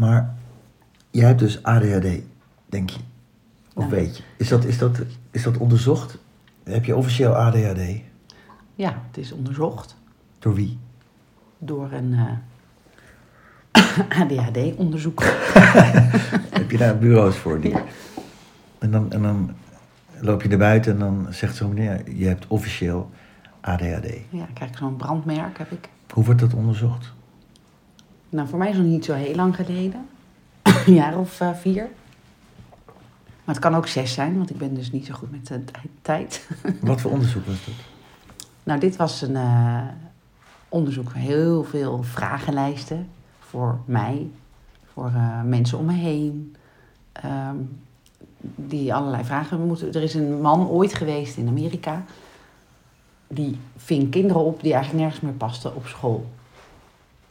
Maar jij hebt dus ADHD, denk je? Of weet je? Is dat, is, dat, is dat onderzocht? Heb je officieel ADHD? Ja, het is onderzocht Door wie? door een ADHD-onderzoeker. Heb je daar bureaus voor? Die... Ja. En, dan, en dan loop je naar buiten en dan zegt zo'n meneer, je hebt officieel ADHD. Ja, krijg ik zo'n brandmerk heb ik. Hoe wordt dat onderzocht? Nou, voor mij is het nog niet zo heel lang geleden. Een jaar of eh, vier. Maar het kan ook zes zijn, want ik ben dus niet zo goed met de tij- tijd. Wat voor onderzoek was dat? Nou, dit was een eh, onderzoek van heel veel vragenlijsten voor mij, voor eh, mensen om me heen. ehm, die allerlei vragen moeten. Er is een man ooit geweest in Amerika. Die ving kinderen op die eigenlijk nergens meer pasten op school.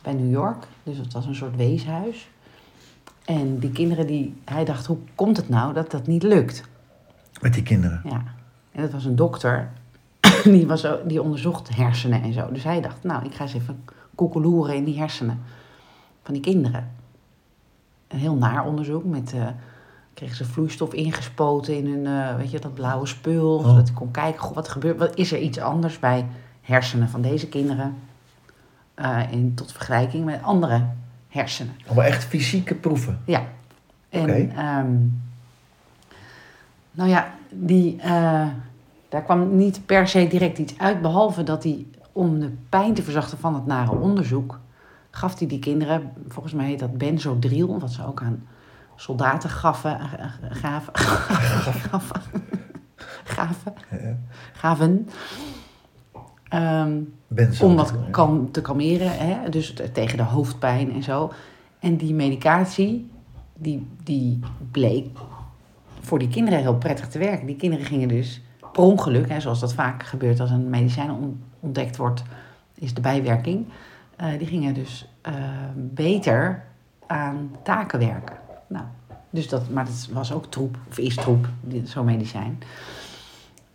Bij New York. Dus het was een soort weeshuis. En die kinderen, die, hij dacht, hoe komt het nou dat dat niet lukt? Met die kinderen. Ja, en dat was een dokter. Die, was, die onderzocht hersenen en zo. Dus hij dacht, nou, ik ga eens even koekeloeren in die hersenen van die kinderen. Een heel naar onderzoek. Met, eh kregen ze vloeistof ingespoten in hun, eh, weet je, dat blauwe spul. Oh. Zodat hij kon kijken, goh, wat gebeurt, wat, is er iets anders bij hersenen van deze kinderen? Eh, in, tot vergelijking met andere hersenen. Maar echt fysieke proeven. Ja. En, Oké. ehm, nou ja, die, eh, daar kwam niet per se direct iets uit, behalve dat hij, om de pijn te verzachten van het nare onderzoek, gaf hij die kinderen, volgens mij heet dat benzodriel, wat ze ook aan soldaten gaven, eh, gaven, gaven, gaven, gaven. Ehm, Benzo. om wat kan, te kalmeren, hè? dus tegen de hoofdpijn en zo. En die medicatie, die, die bleek voor die kinderen heel prettig te werken. Die kinderen gingen dus per ongeluk, hè, zoals dat vaak gebeurt als een medicijn on- ontdekt wordt, is de bijwerking. eh, die gingen dus eh, beter aan taken werken. Nou, dus dat, maar dat was ook troep, of is troep, dit- zo'n medicijn.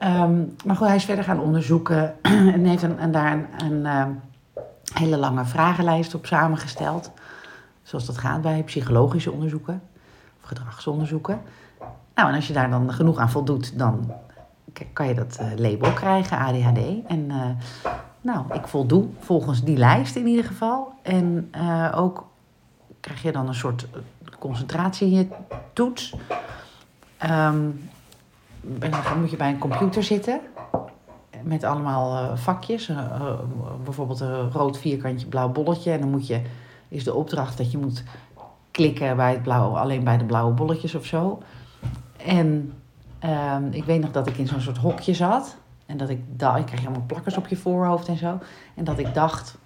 Ehm, maar goed, hij is verder gaan onderzoeken en heeft een, en daar een, ehm, hele lange vragenlijst op samengesteld. Zoals dat gaat bij psychologische onderzoeken of gedragsonderzoeken. Nou, en als je daar dan genoeg aan voldoet, dan kan je dat eh, label krijgen, ADHD. En eh, nou, ik voldoe volgens die lijst in ieder geval. En eh, ook krijg je dan een soort concentratietoets. Ehm dan moet je bij een computer zitten met allemaal eh, vakjes. Eh, eh, bijvoorbeeld een rood vierkantje, blauw bolletje. En dan moet je, is de opdracht dat je moet klikken bij het blauwe, alleen bij de blauwe bolletjes of zo. En ehm, ik weet nog dat ik in zo'n soort hokje zat. En dat ik dacht, ik kreeg allemaal plakkers op je voorhoofd en zo. En dat ik dacht,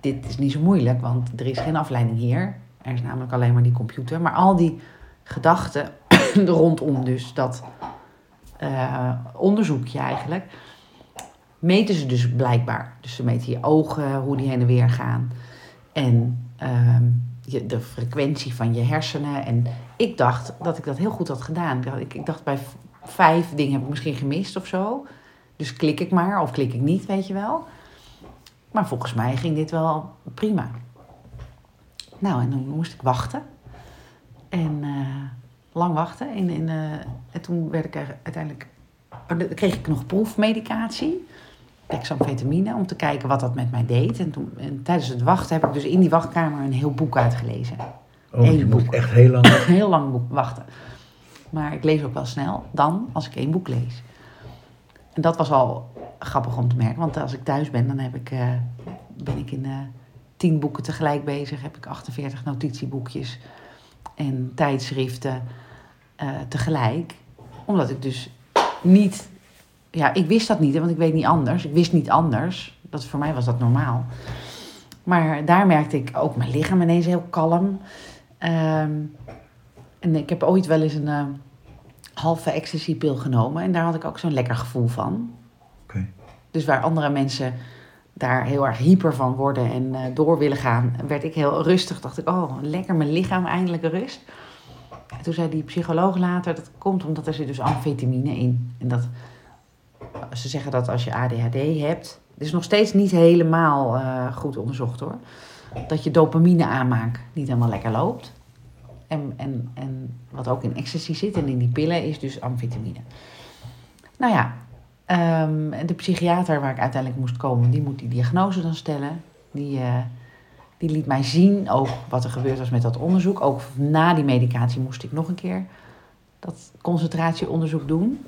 dit is niet zo moeilijk, want er is geen afleiding hier. Er is namelijk alleen maar die computer. Maar al die gedachten rondom dus dat eh, onderzoekje eigenlijk, meten ze dus blijkbaar. Dus ze meten je ogen, hoe die heen en weer gaan. En ehm, je, de frequentie van je hersenen. En ik dacht dat ik dat heel goed had gedaan. Ik Ik, dacht bij vijf dingen heb ik misschien gemist of zo. Dus klik ik maar of klik ik niet, weet je wel. Maar volgens mij ging dit wel prima. Nou, en dan moest ik wachten. En eh, lang wachten. En, en, eh, en toen werd ik er uiteindelijk... kreeg ik nog proefmedicatie. Dexamfetamine, om te kijken wat dat met mij deed. En, toen, en tijdens het wachten heb ik dus in die wachtkamer een heel boek uitgelezen. Oh, je boek. echt heel lang... Een heel lang boek wachten. Maar ik lees ook wel snel dan als ik één boek lees. En dat was al grappig om te merken. Want als ik thuis ben, dan heb ik, eh, ben ik in eh, tien boeken tegelijk bezig. Heb ik 48 notitieboekjes en tijdschriften eh, tegelijk. Omdat ik dus niet... Ja, ik wist dat niet, want ik weet niet anders. Ik wist niet anders. Dat, voor mij was dat normaal. Maar daar merkte ik ook mijn lichaam ineens heel kalm. Ehm, en ik heb ooit wel eens een eh, halve ecstasy-pil genomen. En daar had ik ook zo'n lekker gevoel van. Dus waar andere mensen daar heel erg hyper van worden en eh, door willen gaan, werd ik heel rustig. Dacht ik, oh, lekker mijn lichaam, eindelijk rust. En toen zei die psycholoog later, dat komt omdat er zit dus amfetamine in. En dat, ze zeggen dat als je ADHD hebt, Het is nog steeds niet helemaal eh, goed onderzocht hoor. Dat je dopamine aanmaak niet helemaal lekker loopt. En, en, en wat ook in ecstasy zit en in die pillen is dus amfetamine. Nou ja, ehm, de psychiater waar ik uiteindelijk moest komen, die moet die diagnose dan stellen. Die, eh, die liet mij zien ook wat er gebeurd was met dat onderzoek. Ook na die medicatie moest ik nog een keer dat concentratieonderzoek doen.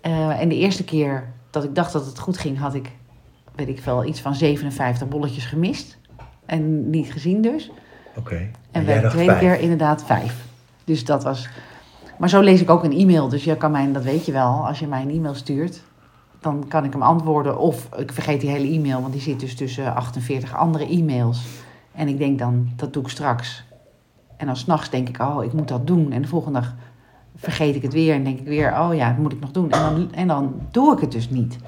Eh, en de eerste keer dat ik dacht dat het goed ging, had ik, weet ik wel, iets van 57 bolletjes gemist. En niet gezien dus. Oké. En jij de tweede vijf. keer inderdaad vijf. Dus dat was. Maar zo lees ik ook een e-mail. Dus je kan mij, dat weet je wel, als je mij een e-mail stuurt, dan kan ik hem antwoorden. Of ik vergeet die hele e-mail, want die zit dus tussen 48 andere e-mails. En ik denk dan, dat doe ik straks. En dan s'nachts denk ik, oh, ik moet dat doen. En de volgende dag vergeet ik het weer en denk ik weer, oh ja, dat moet ik nog doen. En dan, en dan doe ik het dus niet.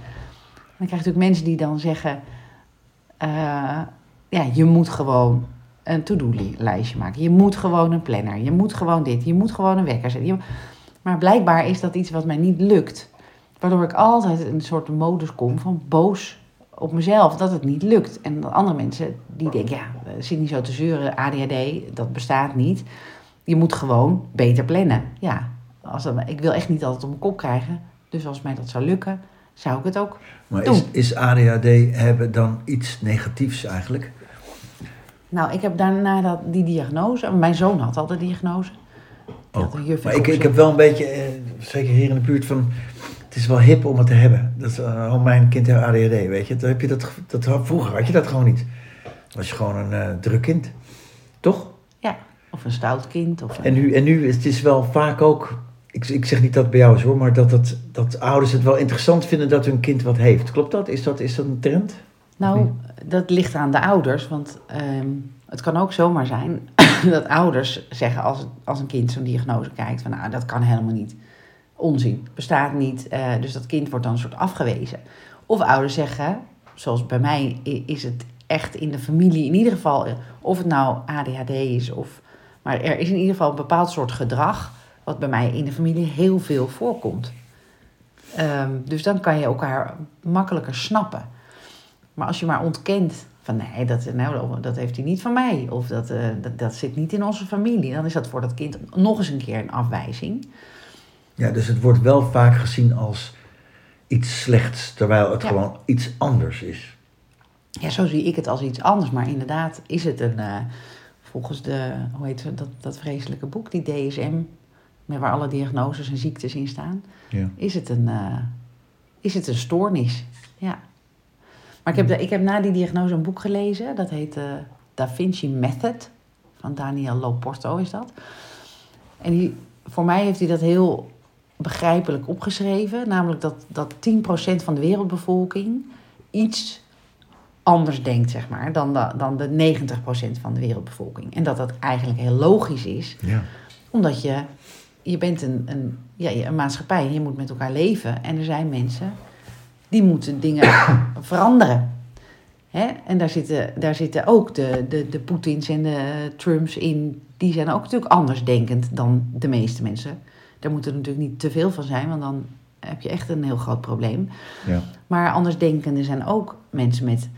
Dan krijg je natuurlijk mensen die dan zeggen, eh, ja, je moet gewoon een to-do-lijstje maken. Je moet gewoon een planner. Je moet gewoon dit. Je moet gewoon een wekker zetten. Maar blijkbaar is dat iets wat mij niet lukt. Waardoor ik altijd in een soort modus kom van boos op mezelf dat het niet lukt. En dat andere mensen die denken, ja, eh, zit niet zo te zeuren. ADHD, dat bestaat niet. Je moet gewoon beter plannen. Ja, als dat, ik wil echt niet altijd op mijn kop krijgen. Dus als mij dat zou lukken, zou ik het ook Maar Doe. is, is ADHD hebben dan iets negatiefs eigenlijk? Nou, ik heb daarna dat, die diagnose. Mijn zoon had al de diagnose. Had Maar ik, ik heb wel een beetje, eh, zeker hier in de buurt, van... Het is wel hip om het te hebben. Dat is, eh, oh, mijn kind heeft ADHD, weet je. Dan heb je dat, dat, vroeger had je dat gewoon niet. Was je gewoon een eh, druk kind. Toch? Ja, of een stout kind. Of een- En nu, en nu is het is wel vaak ook... Ik, ik zeg niet dat het bij jou is hoor, maar dat, dat, dat ouders het wel interessant vinden dat hun kind wat heeft. Klopt dat? Is dat, is dat een trend? Nou, dat ligt aan de ouders. Want ehm, het kan ook zomaar zijn dat ouders zeggen als, als een kind zo'n diagnose kijkt: van nou, dat kan helemaal niet. Onzin, bestaat niet. eh, dus dat kind wordt dan een soort afgewezen. Of ouders zeggen, zoals bij mij is het echt in de familie, in ieder geval, eh, of het nou ADHD is, of, maar er is in ieder geval een bepaald soort gedrag, wat bij mij in de familie heel veel voorkomt. Ehm, dus dan kan je elkaar makkelijker snappen. Maar als je maar ontkent van nee, dat, nou, dat heeft hij niet van mij. Of dat, eh, dat, dat zit niet in onze familie. Dan is dat voor dat kind nog eens een keer een afwijzing. Ja, dus het wordt wel vaak gezien als iets slechts, terwijl het Ja. gewoon iets anders is. Ja, zo zie ik het als iets anders. Maar inderdaad is het een, eh, volgens de, hoe heet dat, dat vreselijke boek, die DSM, met waar alle diagnoses en ziektes in staan, Ja. is het een, eh, is het een stoornis. Ja. Maar ik heb, de- ik heb na die diagnose een boek gelezen, dat heet eh Da Vinci Method, van Daniel Loporto is dat. En die, voor mij heeft hij dat heel begrijpelijk opgeschreven, namelijk dat, dat 10% van de wereldbevolking iets anders denkt, zeg maar, dan de, dan de 90% van de wereldbevolking. En dat dat eigenlijk heel logisch is, Ja. omdat je, je bent een, een, ja, een maatschappij en je moet met elkaar leven. En er zijn mensen die moeten dingen veranderen. Hè? En daar zitten, daar zitten ook de, de, de Poetins en de Trumps in. Die zijn ook natuurlijk anders denkend dan de meeste mensen. Daar moet er natuurlijk niet te veel van zijn, want dan heb je echt een heel groot probleem. Ja. Maar andersdenkenden zijn ook mensen met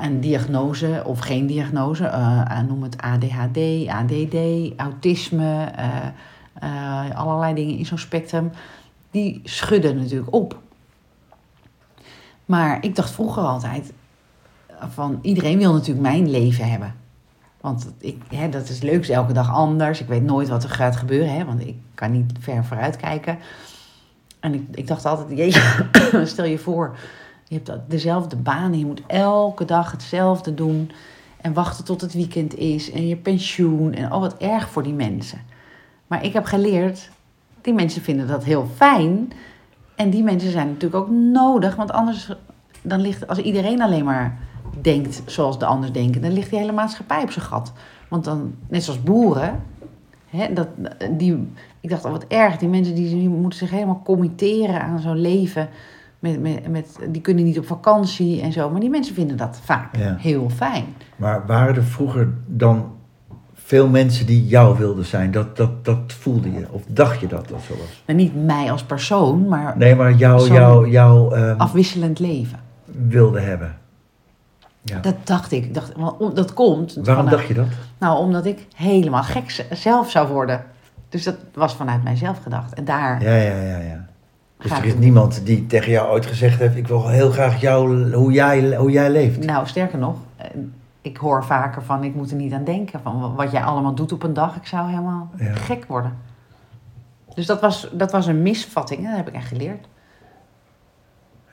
een diagnose of geen diagnose. eh, noem het ADHD, ADD, autisme, eh, eh, allerlei dingen in zo'n spectrum. Die schudden natuurlijk op. Maar ik dacht vroeger altijd van iedereen wil natuurlijk mijn leven hebben. Want ik, hè, dat is leuk, is elke dag anders. Ik weet nooit wat er gaat gebeuren, hè, want ik kan niet ver vooruit kijken. En ik, ik dacht altijd, jeetje, stel je voor, je hebt dezelfde baan je moet elke dag hetzelfde doen. En wachten tot het weekend is en je pensioen. En oh, wat erg voor die mensen. Maar ik heb geleerd, die mensen vinden dat heel fijn. En die mensen zijn natuurlijk ook nodig, want anders dan ligt, als iedereen alleen maar denkt zoals de anders denken, dan ligt die hele maatschappij op zijn gat. Want dan, net zoals boeren, hè, dat, die, ik dacht al wat erg, die mensen die, die moeten zich helemaal committeren aan zo'n leven. Met, met, met, die kunnen niet op vakantie en zo, maar die mensen vinden dat vaak Ja. heel fijn. Maar waren er vroeger dan veel mensen die jou wilden zijn? Dat, dat, dat voelde je? Of dacht je dat dat zo was? Maar niet mij als persoon, maar Nee, maar jou, Zo'n jou, jou, ehm, afwisselend leven. wilde hebben. Ja. Dat dacht ik. dacht, dat komt. Waarom vanuit- dacht je dat? Nou, omdat ik helemaal gek zelf zou worden. Dus dat was vanuit mijzelf gedacht. En daar Ja, ja, ja, ja. Dus er is niemand die tegen jou ooit gezegd heeft: Ik wil heel graag jou, hoe, jij, hoe jij leeft. Nou, sterker nog, eh, ik hoor vaker van ik moet er niet aan denken. Van wa- wat jij allemaal doet op een dag, ik zou helemaal Ja. gek worden. Dus dat was, dat was een misvatting, dat heb ik echt geleerd.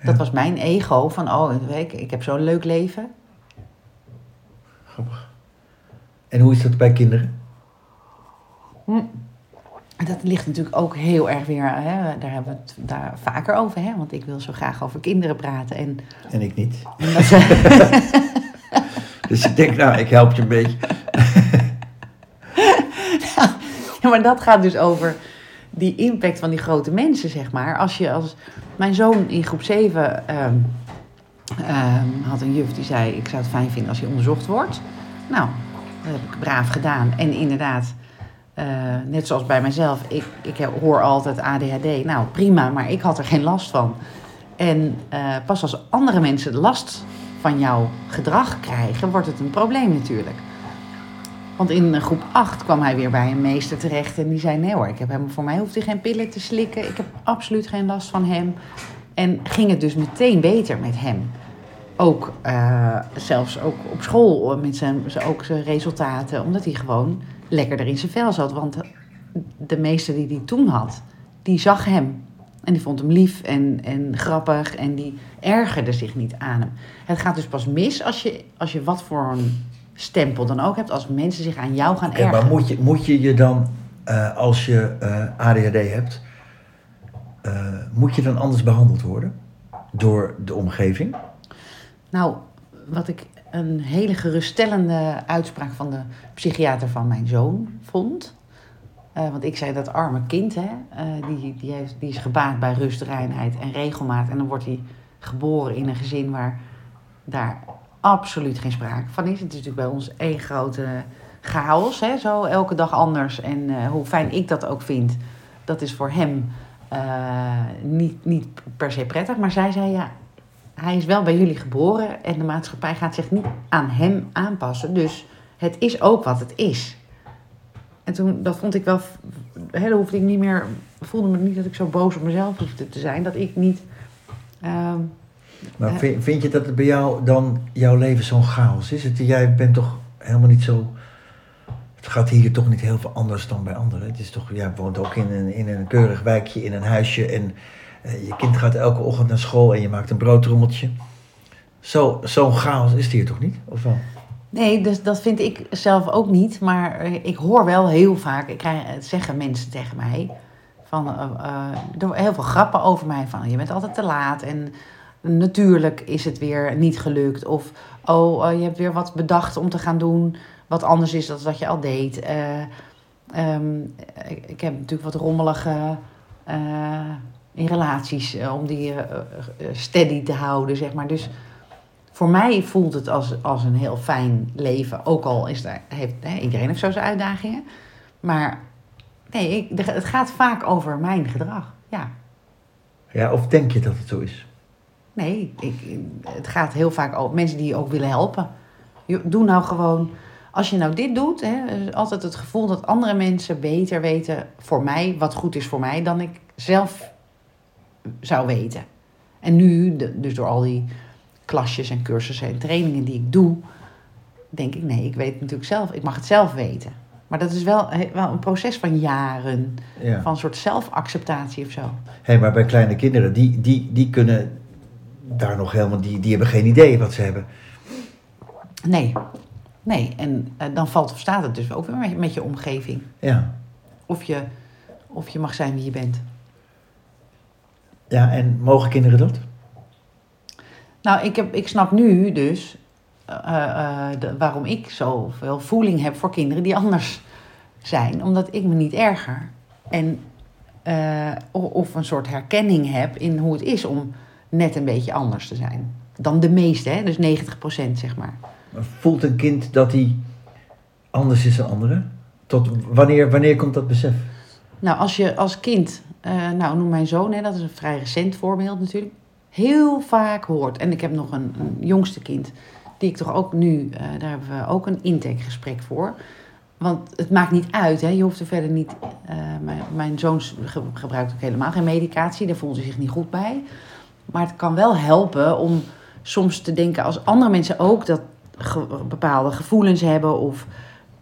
Dat was mijn ego van, oh, ik, ik heb zo'n leuk leven. Grappig. En hoe is dat bij kinderen? En Dat ligt natuurlijk ook heel erg weer, hè, daar hebben we het daar vaker over, hè, want ik wil zo graag over kinderen praten. En, En ik niet. en dat, Dus ik denk, nou, ik help je een beetje. Ja, maar dat gaat dus over die impact van die grote mensen, zeg maar. Als je als... Mijn zoon in groep 7 ehm, ehm, had een juf die zei... ik zou het fijn vinden als hij onderzocht wordt. Nou, dat heb ik braaf gedaan. En inderdaad, eh, net zoals bij mijzelf... Ik, ik hoor altijd ADHD. Nou, prima, maar ik had er geen last van. En eh, pas als andere mensen last van jouw gedrag krijgen... wordt het een probleem natuurlijk. Want in groep 8 kwam hij weer bij een meester terecht en die zei: Nee hoor, ik heb hem, voor mij hoeft hij geen pillen te slikken. Ik heb absoluut geen last van hem. En ging het dus meteen beter met hem. Ook eh, zelfs ook op school met zijn, ook zijn resultaten, omdat hij gewoon lekkerder in zijn vel zat. Want de meester die hij toen had, die zag hem. En die vond hem lief en, en grappig en die ergerde zich niet aan hem. Het gaat dus pas mis als je, als je wat voor een stempel dan ook hebt, als mensen zich aan jou gaan ergeren. maar moet je, moet je je dan, eh, als je eh, ADHD hebt, eh, moet je dan anders behandeld worden? Door de omgeving? Nou, wat ik een hele geruststellende uitspraak van de psychiater van mijn zoon vond. Eh, want ik zei dat arme kind, hè, eh, die, die, die is gebaat bij rust, reinheid en regelmaat. En dan wordt hij geboren in een gezin waar daar absoluut geen sprake van is. Het is natuurlijk bij ons één grote chaos, hè, zo elke dag anders. En hoe fijn ik dat ook vind, dat is voor hem eh, niet, niet per se prettig. Maar zij zei ja, hij is wel bij jullie geboren en de maatschappij gaat zich niet aan hem aanpassen. Dus het is ook wat het is. En toen, dat vond ik wel, hè, dan hoefde ik niet meer, voelde me niet dat ik zo boos op mezelf hoefde te zijn. Dat ik niet, ehm, Maar Ja. vind, vind je dat het bij jou dan jouw leven zo'n chaos is? Het, jij bent toch helemaal niet zo. Het gaat hier toch niet heel veel anders dan bij anderen. Het is toch, jij woont ook in een, in een keurig wijkje, in een huisje. En eh, je kind gaat elke ochtend naar school en je maakt een broodtrommeltje. Zo, zo'n chaos is het hier toch niet? Of wel? Nee, dus dat vind ik zelf ook niet. Maar eh, ik hoor wel heel vaak, ik krijg, het zeggen mensen tegen mij, van, eh, eh, heel veel grappen over mij. Van je bent altijd te laat en natuurlijk is het weer niet gelukt. Of oh, eh, je hebt weer wat bedacht om te gaan doen wat anders is dan wat je al deed. Eh, ehm, ik, ik heb natuurlijk wat rommelige eh, in relaties eh, om die steady te houden, zeg maar. Dus voor mij voelt het als, als een heel fijn leven. Ook al is daar, heeft, hè, iedereen heeft zo zijn uitdagingen. Maar nee, ik, het gaat vaak over mijn gedrag. Ja. Ja, of denk je dat het zo is? Nee, ik, het gaat heel vaak over mensen die je ook willen helpen. Doe nou gewoon, als je nou dit doet, hè, is altijd het gevoel dat andere mensen beter weten voor mij, wat goed is voor mij, dan ik zelf zou weten. En nu, dus door al die klasjes en cursussen en trainingen die ik doe, denk ik, nee, ik weet het natuurlijk zelf, ik mag het zelf weten. Maar dat is wel, wel een proces van jaren, Ja. van een soort zelfacceptatie of zo. Hé, maar bij kleine kinderen, die, die, die kunnen daar nog helemaal, die, die hebben geen idee wat ze hebben. Nee, nee. En eh, dan valt of staat het dus ook weer met, met je omgeving. Ja. Of je, of je mag zijn wie je bent. Ja, en mogen kinderen dat? Nou, ik, heb, ik snap nu dus eh, eh, de- waarom ik zoveel voeling heb voor kinderen die anders zijn. Omdat ik me niet erger. En, of een soort herkenning heb in hoe het is om net een beetje anders te zijn. Dan de meeste, hè? dus 90% zeg maar. Voelt een kind dat hij anders is dan anderen? Tot wanneer, wanneer komt dat besef? Nou, als je als kind, eh, nou noem mijn zoon, hè, dat is een vrij recent voorbeeld natuurlijk, heel vaak hoort. En ik heb nog een, jongste kind, die ik toch ook nu, eh, daar hebben we ook een intakegesprek voor. Want het maakt niet uit, hè. je hoeft er verder niet. eh, mijn, zoon ge- gebruikt ook helemaal geen medicatie, daar voelt hij zich niet goed bij. Maar het kan wel helpen om soms te denken, als andere mensen ook dat bepaalde gevoelens hebben, of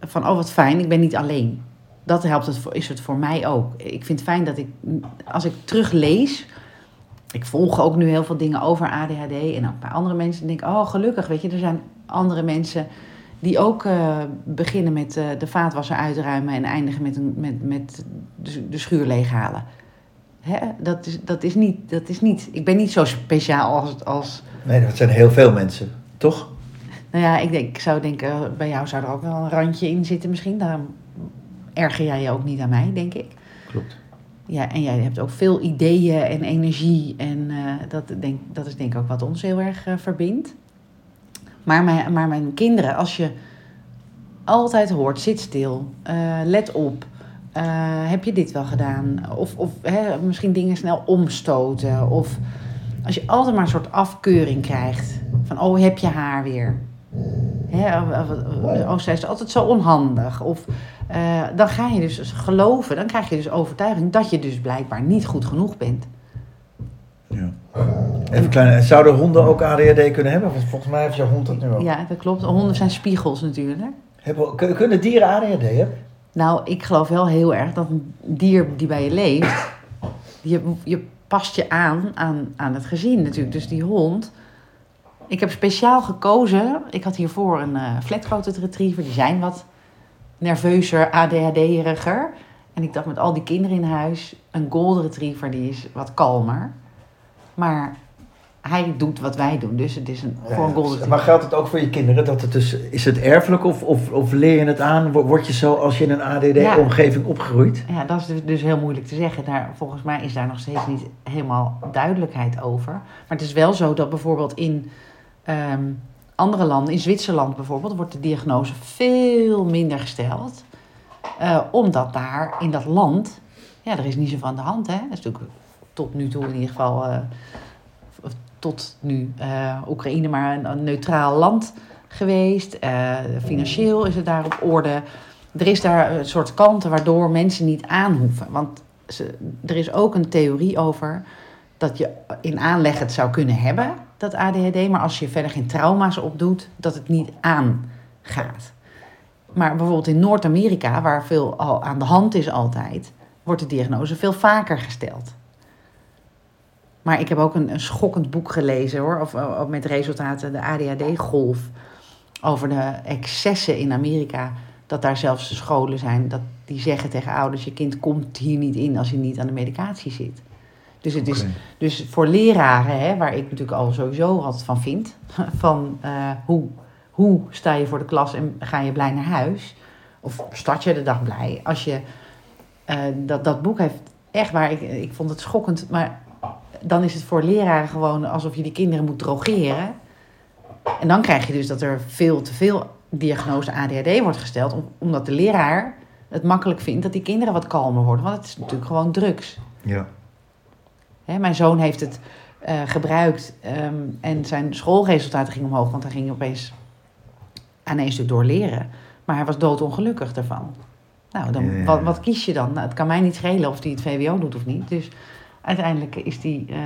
van oh wat fijn, ik ben niet alleen. Dat helpt het is het voor mij ook. Ik vind het fijn dat ik, als ik teruglees, ik volg ook nu heel veel dingen over ADHD en ook bij andere mensen, denk oh gelukkig, weet je, er zijn andere mensen die ook eh, beginnen met eh, de vaatwasser uitruimen en eindigen met, een, met, met de schuur leeghalen. Hè? Dat, is, dat, is niet, dat is niet, ik ben niet zo speciaal als, als Nee, dat zijn heel veel mensen, toch? Nou ja, ik, denk, ik zou denken, bij jou zou er ook wel een randje in zitten misschien. Daarom erger jij je ook niet aan mij, denk ik. Klopt. Ja, en jij hebt ook veel ideeën en energie. En eh, dat, denk, dat is denk ik ook wat ons heel erg eh, verbindt. Maar mijn, maar mijn kinderen, als je altijd hoort, zit stil, eh, let op. heb je dit wel gedaan? Of, of hè, misschien dingen snel omstoten. Of als je altijd maar een soort afkeuring krijgt. Van, oh, heb je haar weer? Hè, oh, zij is altijd zo onhandig. Of eh, dan ga je dus geloven, dan krijg je dus overtuiging dat je dus blijkbaar niet goed genoeg bent. Ja. Even klein, zouden honden ook ADHD kunnen hebben? Want volgens mij heeft jouw hond dat nu ook. Ja, dat klopt. Honden zijn spiegels natuurlijk. Hebben, kun- kunnen dieren ADHD hebben? Nou, ik geloof wel heel erg dat een dier die bij je leeft, je, je past je aan, aan aan het gezin natuurlijk. Dus die hond. Ik heb speciaal gekozen. Ik had hiervoor een eh flat-coated retriever. Die zijn wat nerveuzer, ADHD-eriger. En ik dacht met al die kinderen in huis, een golden retriever die is wat kalmer. Maar hij doet wat wij doen. Dus het is een, voor een golden retriever. Maar geldt het ook voor je kinderen? Dat het dus, is het erfelijk of, of, of leer je het aan? Wo- Word je zo als je in een ADD-omgeving opgegroeid? Ja, dat is dus, dus heel moeilijk te zeggen. Daar, volgens mij is daar nog steeds niet helemaal duidelijkheid over. Maar het is wel zo dat bijvoorbeeld in ehm, andere landen, in Zwitserland bijvoorbeeld, wordt de diagnose veel minder gesteld. Eh, omdat daar in dat land, ja, er is niet zoveel aan de hand. Hè? Dat is natuurlijk tot nu toe in ieder geval, of tot nu eh, Oekraïne maar een, neutraal land geweest. Financieel is het daar op orde. Er is daar een soort kanten waardoor mensen niet aan hoeven. Want ze, er is ook een theorie over dat je in aanleg het zou kunnen hebben, dat ADHD. Maar als je verder geen trauma's opdoet, dat het niet aangaat. Maar bijvoorbeeld in Noord-Amerika, waar veel al aan de hand is altijd, wordt de diagnose veel vaker gesteld. Maar ik heb ook een, een schokkend boek gelezen hoor, of, of met resultaten, de ADHD-golf. Over de excessen in Amerika. Dat daar zelfs scholen zijn dat die zeggen tegen ouders: je kind komt hier niet in als hij niet aan de medicatie zit. Dus, het is, dus voor leraren, hè, waar ik natuurlijk al sowieso wat van vind, van eh, hoe, hoe sta je voor de klas en ga je blij naar huis? Of start je de dag blij? Als je, eh, dat, dat boek heeft echt waar, ik, ik vond het schokkend, maar dan is het voor leraren gewoon alsof je die kinderen moet drogeren. En dan krijg je dus dat er veel te veel diagnose ADHD wordt gesteld, om- omdat de leraar het makkelijk vindt dat die kinderen wat kalmer worden. Want het is natuurlijk gewoon drugs. Ja. Hè, mijn zoon heeft het eh, gebruikt ehm, en zijn schoolresultaten gingen omhoog, want hij ging opeens aan één stuk door leren. Maar hij was doodongelukkig daarvan. Nou, dan. Wat, wat kies je dan? Nou, het kan mij niet schelen of hij het VWO doet of niet. Dus uiteindelijk is die, eh,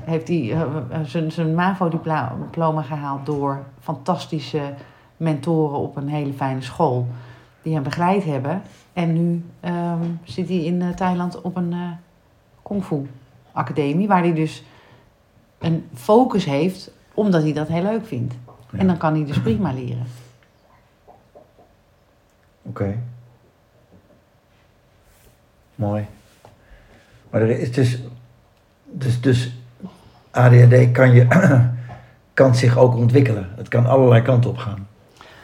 heeft hij eh, zijn, MAVO-diploma gehaald door fantastische mentoren op een hele fijne school. Die hem begeleid hebben. En nu ehm, zit hij in Thailand op een eh kung fu academie. Waar hij dus een focus heeft omdat hij dat heel leuk vindt. Ja. En dan kan hij dus prima leren. Oké. Mooi. Maar er is dus, dus, dus ADHD kan, je, kan zich ook ontwikkelen. Het kan allerlei kanten op gaan.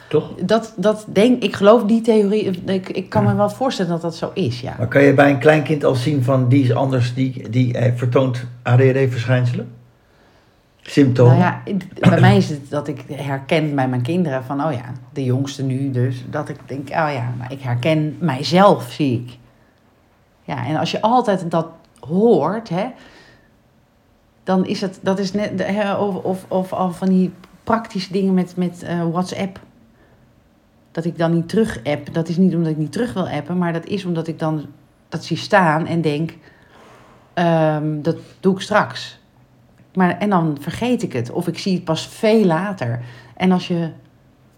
Toch? Dat, dat denk ik, geloof die theorie. Ik, ik kan me wel voorstellen dat dat zo is, ja. Maar kan je bij een kleinkind al zien van die is anders, die, die eh, vertoont ADHD-verschijnselen? Symptomen? Nou ja, bij mij is het dat ik herken bij mijn kinderen van, oh ja, de jongste nu dus, dat ik denk, oh ja, maar ik herken mijzelf, zie ik. Ja, en als je altijd dat hoort, hè, dan is het, dat is net, of, of, of al van die praktische dingen met, met eh, WhatsApp. Dat ik dan niet terug app. Dat is niet omdat ik niet terug wil appen, maar dat is omdat ik dan dat zie staan en denk, ehm, dat doe ik straks. Maar, en dan vergeet ik het, of ik zie het pas veel later. En als je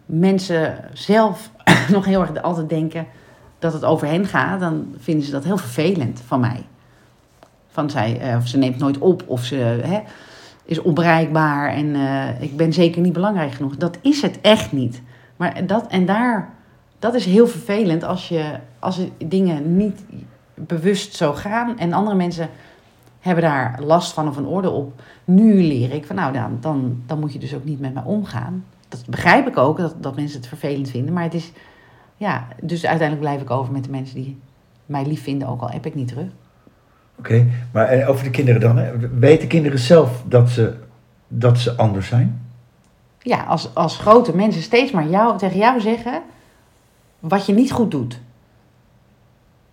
mensen zelf nog heel erg altijd denken dat het over hen gaat, dan vinden ze dat heel vervelend van mij. Van zij, eh, of ze neemt nooit op, of ze hè, is onbereikbaar en eh, ik ben zeker niet belangrijk genoeg. Dat is het echt niet. Maar dat, en daar, dat is heel vervelend als, je, als dingen niet bewust zo gaan en andere mensen hebben daar last van of een orde op. Nu leer ik van nou, dan, dan, dan moet je dus ook niet met mij omgaan. Dat begrijp ik ook, dat, dat mensen het vervelend vinden. Maar het is, ja, dus uiteindelijk blijf ik over met de mensen die mij lief vinden, ook al heb ik niet terug. Oké, maar eh, over de kinderen dan. Hè? Weten kinderen zelf dat ze, dat ze anders zijn? Ja, als, als grote mensen steeds maar jou, tegen jou zeggen wat je niet goed doet.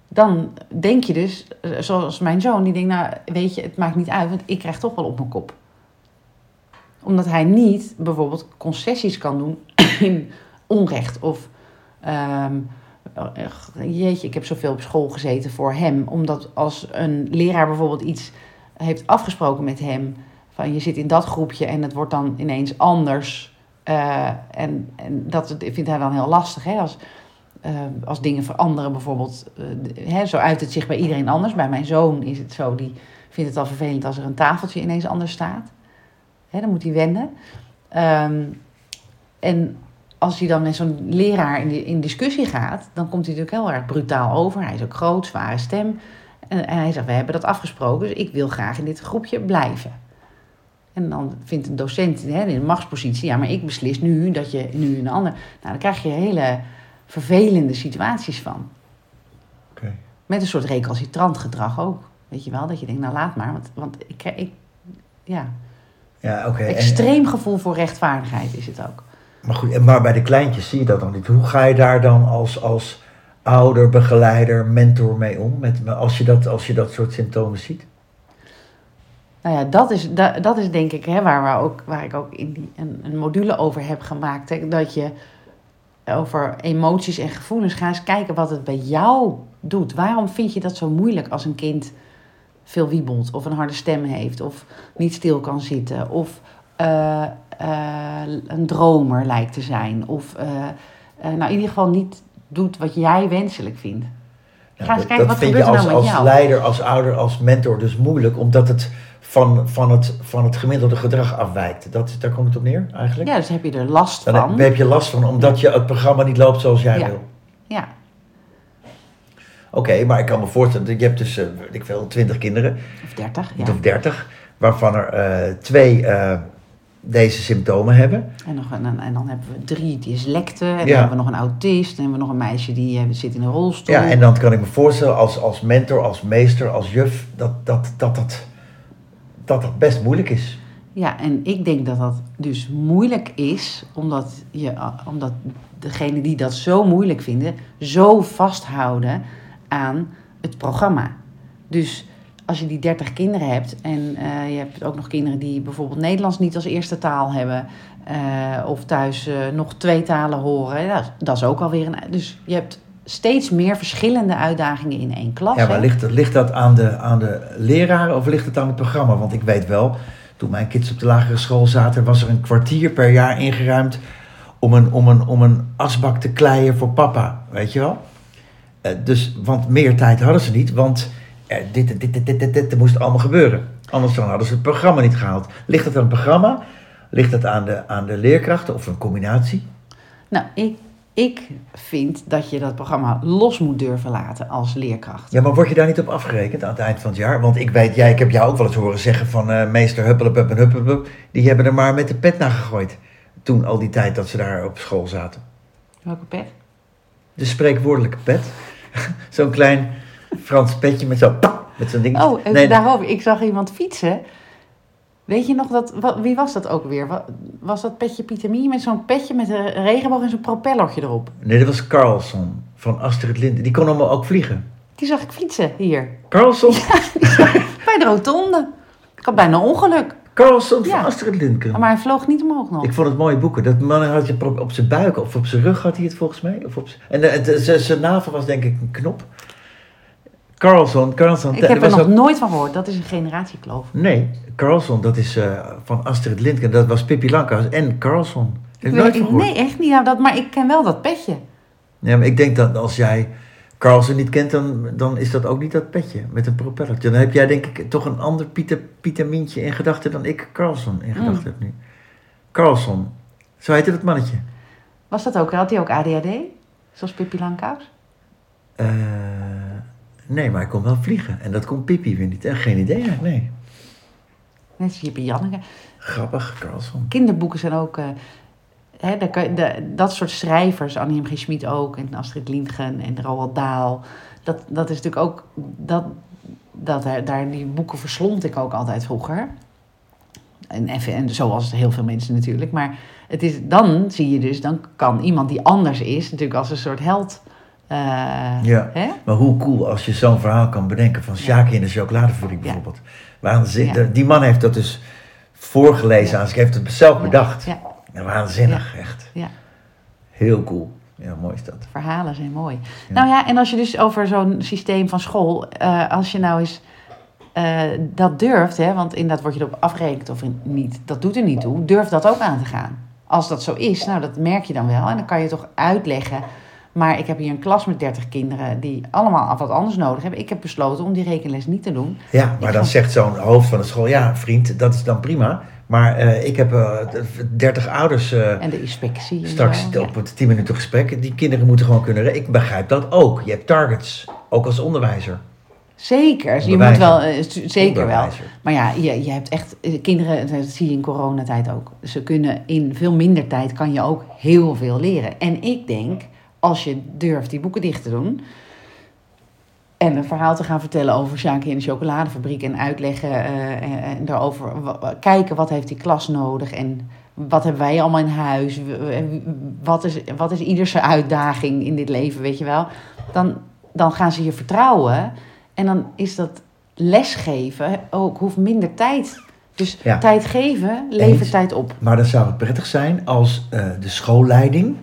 Dan denk je dus, eh, zoals mijn zoon, die denkt, nou weet je, het maakt niet uit, want ik krijg toch wel op mijn kop. Omdat hij niet bijvoorbeeld concessies kan doen in onrecht of ehm, jeetje, ik heb zoveel op school gezeten voor hem. Omdat als een leraar bijvoorbeeld iets heeft afgesproken met hem, van je zit in dat groepje en het wordt dan ineens anders. Uh, en, en dat vindt hij wel heel lastig. Hè? Als, uh, als dingen veranderen bijvoorbeeld. Uh, hè, zo uit het zich bij iedereen anders. Bij mijn zoon is het zo, die vindt het al vervelend als er een tafeltje ineens anders staat. Hè, dan moet hij wennen. Um, en als hij dan met zo'n leraar in, in discussie gaat, dan komt hij natuurlijk heel erg brutaal over. Hij is ook groot, zware stem. En, en hij zegt, we hebben dat afgesproken, dus ik wil graag in dit groepje blijven. En dan vindt een docent hè, in een machtspositie, ja, maar ik beslis nu dat je nu een ander... Nou, dan krijg je hele vervelende situaties van. Okay. Met een soort recalcitrant gedrag ook. Weet je wel, dat je denkt, nou laat maar, want, want ik, ik ja... Ja, oké. Extreem gevoel voor rechtvaardigheid is het ook. Maar goed, maar bij de kleintjes zie je dat dan niet. Hoe ga je daar dan als, als ouder, begeleider, mentor mee om? Met, als, je dat, als je dat soort symptomen ziet? Nou ja, dat is, dat, dat is denk ik hè, waar, we ook, waar ik ook in die, een, een module over heb gemaakt. Hè, dat je over emoties en gevoelens gaat eens kijken wat het bij jou doet. Waarom vind je dat zo moeilijk als een kind veel wiebelt of een harde stem heeft of niet stil kan zitten of uh, uh, een dromer lijkt te zijn. Of uh, nou in ieder geval niet doet wat jij wenselijk vindt. Ga eens dat, kijken, dat wat vind gebeurt je er als, nou met als jou? leider, als ouder, als mentor dus moeilijk, omdat het van, van, het, van het gemiddelde gedrag afwijkt. Dat, daar komt het op neer eigenlijk? Ja, dus heb je er last Dan van. heb je last van, omdat je het programma niet loopt zoals jij Ja. wil. Ja, Oké, maar ik kan me voorstellen, je hebt dus, weet ik veel, twintig kinderen, of 30. Ja. of dertig, waarvan er eh, twee eh, deze symptomen hebben. En, nog, en, dan- en dan hebben we drie dyslecten. En dan hebben we nog een autist. En hebben we nog een meisje die eh, zit in een rolstoel. Ja, en dan kan ik me voorstellen als, als mentor, als meester, als juf, dat dat, dat, dat, dat, dat best moeilijk is. Ja, en ik denk dat dat dus moeilijk is, omdat, je, omdat degenen die dat zo moeilijk vinden, zo vasthouden aan het programma. Dus als je die 30 kinderen hebt en eh, je hebt ook nog kinderen die bijvoorbeeld Nederlands niet als eerste taal hebben, eh, of thuis eh, nog twee talen horen, ja, dat is ook alweer een. Dus je hebt steeds meer verschillende uitdagingen in één klas. Ja, maar hè? ligt, ligt dat aan de, aan de leraren of ligt het aan het programma? Want ik weet wel, toen mijn kids op de lagere school zaten, was er een kwartier per jaar ingeruimd om een, om een, om een asbak te kleien voor papa, weet je wel? Dus, want meer tijd hadden ze niet, want dit, dit, dit, dit, dit, dit, er moest allemaal gebeuren. Anders dan hadden ze het programma niet gehaald. Ligt het aan het programma? Ligt het aan de, aan de leerkrachten of een combinatie? Nou, ik, ik vind dat je dat programma los moet durven laten als leerkracht. Ja, maar word je daar niet op afgerekend aan het eind van het jaar? Want ik weet, jij, ik heb jou ook wel eens horen zeggen van eh, meester Huppelepup en Huppelepup. Die hebben er maar met de pet naar gegooid. Toen al die tijd dat ze daar op school zaten. Welke pet? De spreekwoordelijke pet. zo'n klein Frans petje met zo'n met zo'n ding. Oh, en nee, daarover. Ik zag iemand fietsen. Weet je nog, dat, wie was dat ook weer? Wa- Was dat Petje Pietermie met zo'n petje met een regenboog en zo'n propellertje erop? nee, dat was Carlson van Astrid Lindgren. Die kon allemaal ook vliegen. Die zag ik fietsen hier. Carlson? Bij de rotonde. Ik had bijna ongeluk. Carlson van Ja. Astrid Lindgren. Maar hij vloog niet omhoog nog. Ik vond het mooie boeken. Dat man had je op, zijn buik of op zijn rug had hij het volgens mij. Of op, en zijn- zijn navel was denk ik een knop. Carlson, Carlson. Ik heb er nog ook- nooit van gehoord. Dat is een generatiekloof. Nee, Carlson, dat is eh, van Astrid Lindgren. Dat was Pippi Langkous en Carlson. Nooit Ik- nee, echt niet. Nou, dat, maar ik ken wel dat petje. Ja, maar ik denk dat als jij Carlson niet kent, dan, dan is dat ook niet dat petje met een propellertje. Dan heb jij denk ik toch een ander Pieter, Pietermientje in gedachten dan ik Carlson in gedachten heb nu. Carlson, zo heette dat mannetje. Was dat ook? Had hij ook ADHD? Zoals Pippi Langkous? Eh, nee, maar hij kon wel vliegen. En dat kon Pippi weer niet. En geen idee eigenlijk, nee. Net als Jippie Janneke. Grappig, Carlson. Kinderboeken zijn ook... eh, hè, daar kan je- de- dat soort schrijvers, Annie M. G. Schmid ook... en Astrid Lindgren en Roald Dahl... Dat, dat is natuurlijk ook... Dat, dat, daar- daar, die boeken verslond ik ook altijd vroeger. En, en, en zoals heel veel mensen natuurlijk. Maar het is, dan zie je dus... dan kan iemand die anders is... natuurlijk als een soort held... eh, Ja. hè? Maar hoe cool als je zo'n verhaal kan bedenken van Sjaakje in de chocoladefabriek Ja. bijvoorbeeld. Waanzinnig. Ja. Die man heeft dat dus voorgelezen aan zich. Heeft het zelf bedacht. Ja, Ja, waanzinnig, echt. ja. Heel cool. Ja, mooi is dat. Verhalen zijn mooi. Ja. Nou ja, en als je dus over zo'n systeem van school, eh, als je nou eens eh, dat durft, hè, want inderdaad word je erop afgerekend of niet, dat doet er niet toe, durf dat ook aan te gaan. Als dat zo is, nou dat merk je dan wel en dan kan je toch uitleggen. Maar ik heb hier een klas met 30 kinderen die allemaal wat anders nodig hebben. Ik heb besloten om die rekenles niet te doen. Ja, maar Ik dan vond- zegt zo'n hoofd van de school, ja vriend, dat is dan prima. Maar eh, ik heb eh, 30 ouders eh, En de inspectie. En straks zo, op het 10 minuten gesprek. Die kinderen moeten gewoon kunnen... Ik begrijp dat ook. Je hebt targets, ook als onderwijzer. Zeker, dus je moet wel, zeker wel. Maar ja, je, je hebt echt, kinderen, dat zie je in coronatijd ook. Ze kunnen in veel minder tijd, kan je ook heel veel leren. En ik denk, als je durft die boeken dicht te doen... en een verhaal te gaan vertellen over Sjaakje in de chocoladefabriek... en uitleggen eh, en, en daarover kijken wat heeft die klas nodig... en wat hebben wij allemaal in huis? Wat is, wat is ieders uitdaging in dit leven, weet je wel? Dan, dan gaan ze je vertrouwen... En dan is dat lesgeven ook, hoeft minder tijd. Dus Ja. tijd geven levert Eens. tijd op. Maar dan zou het prettig zijn als eh, de schoolleiding,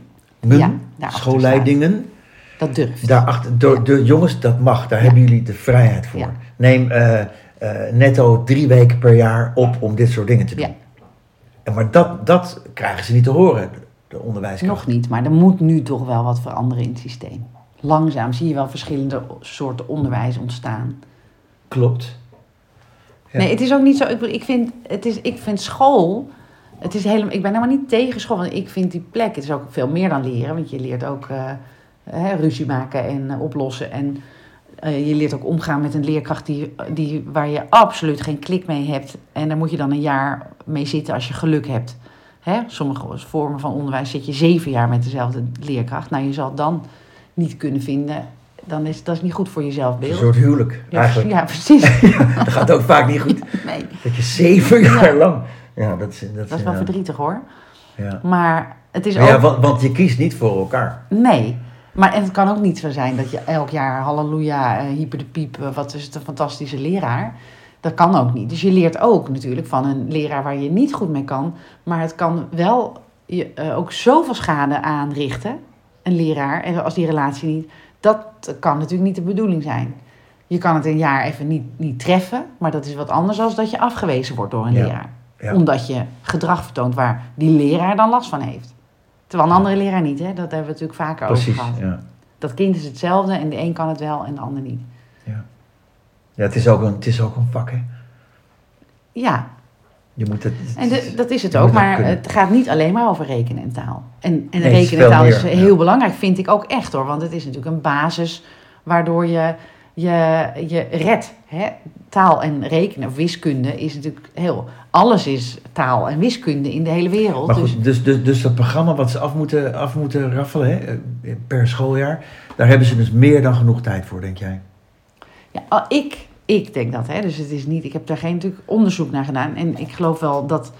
Ja, schoolleidingen, Dat durft. daarachter, de, de jongens, dat mag, daar hebben jullie de vrijheid voor. Neem eh, eh, netto drie weken per jaar op om dit soort dingen te doen. En maar dat, dat krijgen ze niet te horen, de, de onderwijskracht. Nog niet, maar er moet nu toch wel wat veranderen in het systeem. Langzaam zie je wel verschillende soorten onderwijs ontstaan. Klopt. Ja. Nee, het is ook niet zo. Ik, vind, het is, ik vind school. Het is helemaal, ik ben helemaal niet tegen school. Want ik vind die plek. Het is ook veel meer dan leren. Want je leert ook eh, hè, ruzie maken en eh, oplossen. En eh, je leert ook omgaan met een leerkracht die, die, waar je absoluut geen klik mee hebt. En daar moet je dan een jaar mee zitten als je geluk hebt. Hè? Sommige vormen van onderwijs zit je zeven jaar met dezelfde leerkracht. Nou, je zal het dan niet kunnen vinden. Dan is dat is niet goed voor je Een zelfbeeld. soort huwelijk, Ja, eigenlijk. ja, precies. Dat gaat ook vaak niet goed. Nee, Dat je zeven jaar lang... Ja, dat is... Dat, dat is wel verdrietig hoor. Ja. Maar het is Maar ja, ook... want, want je kiest niet voor elkaar. Nee. Maar en het kan ook niet zo zijn dat je elk jaar halleluja, eh, hyper de piep, eh, wat is het een fantastische leraar. Dat kan ook niet. Dus je leert ook natuurlijk van een leraar waar je niet goed mee kan. Maar het kan wel je eh, ook zoveel schade aanrichten, een leraar, en als die relatie niet. Dat kan natuurlijk niet de bedoeling zijn. Je kan het een jaar even niet, niet treffen, maar dat is wat anders dan dat je afgewezen wordt door een Ja. leraar. Ja. Omdat je gedrag vertoont waar die leraar dan last van heeft. Terwijl een andere leraar niet, hè? dat hebben we natuurlijk vaker Precies, over gehad. ja. Dat kind is hetzelfde en de een kan het wel en de ander niet. Ja, het is ook een, het is ook een vak, hè. Ja, Je moet het... en de- dat is het ook, maar het gaat niet alleen maar over rekenen en taal. En, en Nee, rekenen en taal is heel ja. belangrijk, vind ik ook echt hoor. Want het is natuurlijk een basis waardoor je je, je redt. Hè? Taal en rekenen, of wiskunde, is natuurlijk heel... Alles is taal en wiskunde in de hele wereld. Maar dus goed, dus, dus, dus dat programma wat ze af moeten, af moeten raffelen hè, eh, per schooljaar, daar hebben ze dus meer dan genoeg tijd voor, denk jij? Ja, ik, ik denk dat. Hè. Dus het is niet, ik heb daar geen natuurlijk onderzoek naar gedaan. En ik geloof wel dat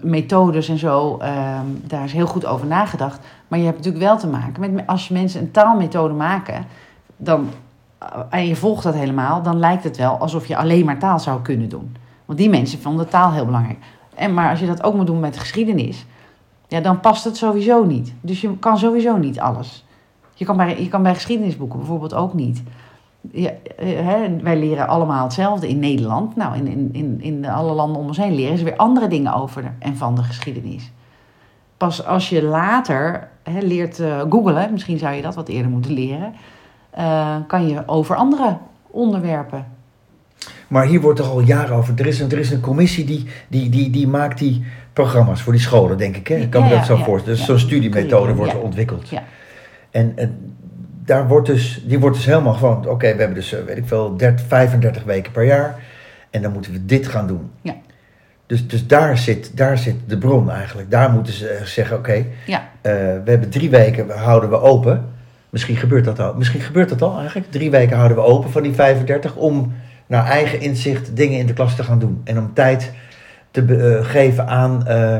methodes en zo, ehm, daar is heel goed over nagedacht. Maar je hebt natuurlijk wel te maken met, me- als je mensen een taalmethode maken, dan, en je volgt dat helemaal, dan lijkt het wel alsof je alleen maar taal zou kunnen doen. Want die mensen vonden taal heel belangrijk. En, maar als je dat ook moet doen met geschiedenis, ja, dan past het sowieso niet. Dus je kan sowieso niet alles. Je kan bij, je kan bij geschiedenisboeken bijvoorbeeld ook niet. Ja, eh, hè, wij leren allemaal hetzelfde in Nederland. Nou, in, in, in, in alle landen om ons heen leren ze weer andere dingen over en van de geschiedenis. Pas als je later hè, leert eh googlen, misschien zou je dat wat eerder moeten leren, eh, kan je over andere onderwerpen. Maar hier wordt toch al jaren over. Er is een, er is een commissie die, die, die, die maakt die programma's voor die scholen, denk ik. Hè? Ik kan me dat zo ja. voorstellen. Dus Ja. zo'n studiemethode wordt ontwikkeld. Ja. En, en daar wordt dus, die wordt dus helemaal gewoon, oké, we hebben dus, weet ik veel, 30, 35 weken per jaar. En dan moeten we dit gaan doen. Ja. Dus, dus daar, zit, daar zit de bron eigenlijk. Daar moeten ze zeggen, oké, Ja. eh, we hebben drie weken, we houden we open. Misschien gebeurt dat al. Misschien gebeurt dat al eigenlijk. Drie weken houden we open van die 35 om naar eigen inzicht dingen in de klas te gaan doen. En om tijd te eh, geven aan, eh,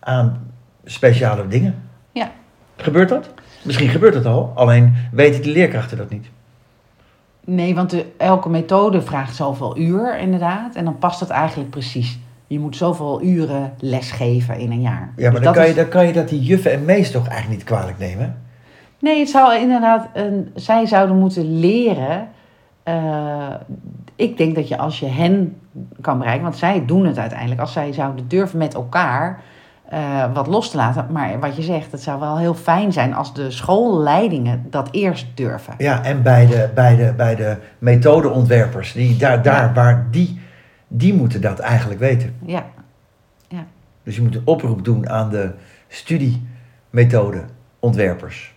aan speciale dingen. Ja. Gebeurt dat? Misschien gebeurt het al, alleen weten de leerkrachten dat niet. Nee, want de, elke methode vraagt zoveel uur inderdaad. En dan past het eigenlijk precies. Je moet zoveel uren lesgeven in een jaar. Ja, maar Dus dan dat kan, je, dan kan je dat die juffen en meesters toch eigenlijk niet kwalijk nemen. Nee, het zou inderdaad... Een, zij zouden moeten leren... eh, ik denk dat je als je hen kan bereiken... Want zij doen het uiteindelijk. Als zij zouden durven met elkaar eh, wat los te laten. Maar wat je zegt, het zou wel heel fijn zijn... als de schoolleidingen dat eerst durven. Ja, en bij de, bij de, bij de methodeontwerpers, die, daar, daar Ja. waar die, die moeten dat eigenlijk weten. Ja, Dus je moet een oproep doen aan de studiemethodeontwerpers.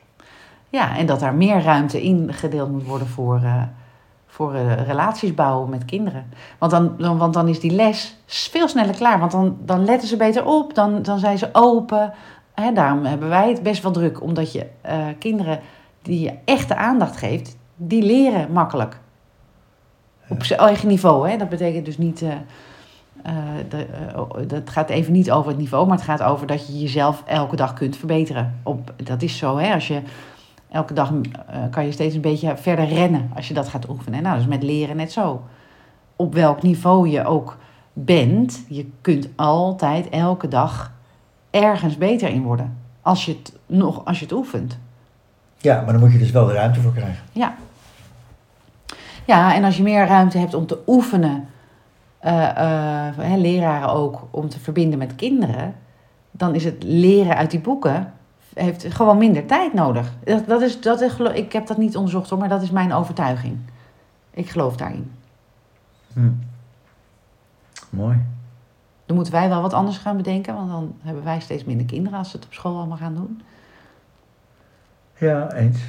Ja, en dat daar meer ruimte in gedeeld moet worden voor, eh, voor eh, relaties bouwen met kinderen. Want dan, dan, want dan is die les veel sneller klaar. Want dan, dan letten ze beter op, dan, dan zijn ze open. Daarom hebben wij het best wel druk. Omdat je eh, kinderen die je echte aandacht geeft, die leren makkelijk. Op zijn eigen niveau. Hè? Dat betekent dus niet... de, oh, dat gaat even niet over het niveau, maar het gaat over dat je jezelf elke dag kunt verbeteren. Op, dat is zo, hè? Als je elke dag eh, kan je steeds een beetje verder rennen als je dat gaat oefenen. Nou, is met leren net zo. Op welk niveau je ook bent, je kunt altijd elke dag ergens beter in worden. Als je het, nog, als je het oefent. Ja, maar dan moet je dus wel de ruimte voor krijgen. Ja, en als je meer ruimte hebt om te oefenen, hè, leraren ook, om te verbinden met kinderen, dan is het leren uit die boeken heeft gewoon minder tijd nodig. Dat, dat is, dat is, ik heb dat niet onderzocht hoor, maar dat is mijn overtuiging. Ik geloof daarin. Hm. Mooi. Dan moeten wij wel wat anders gaan bedenken, want dan hebben wij steeds minder kinderen als ze het op school allemaal gaan doen. Ja, eens.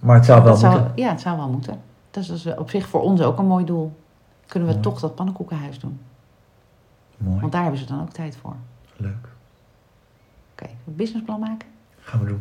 Maar het zou wel Dat zou, moeten. ja, het zou wel moeten. Dat is dus op zich voor ons ook een mooi doel. Kunnen we Ja. toch dat pannenkoekenhuis doen? Mooi. Want daar hebben ze dan ook tijd voor. Leuk. Oké, een businessplan maken? 看不住。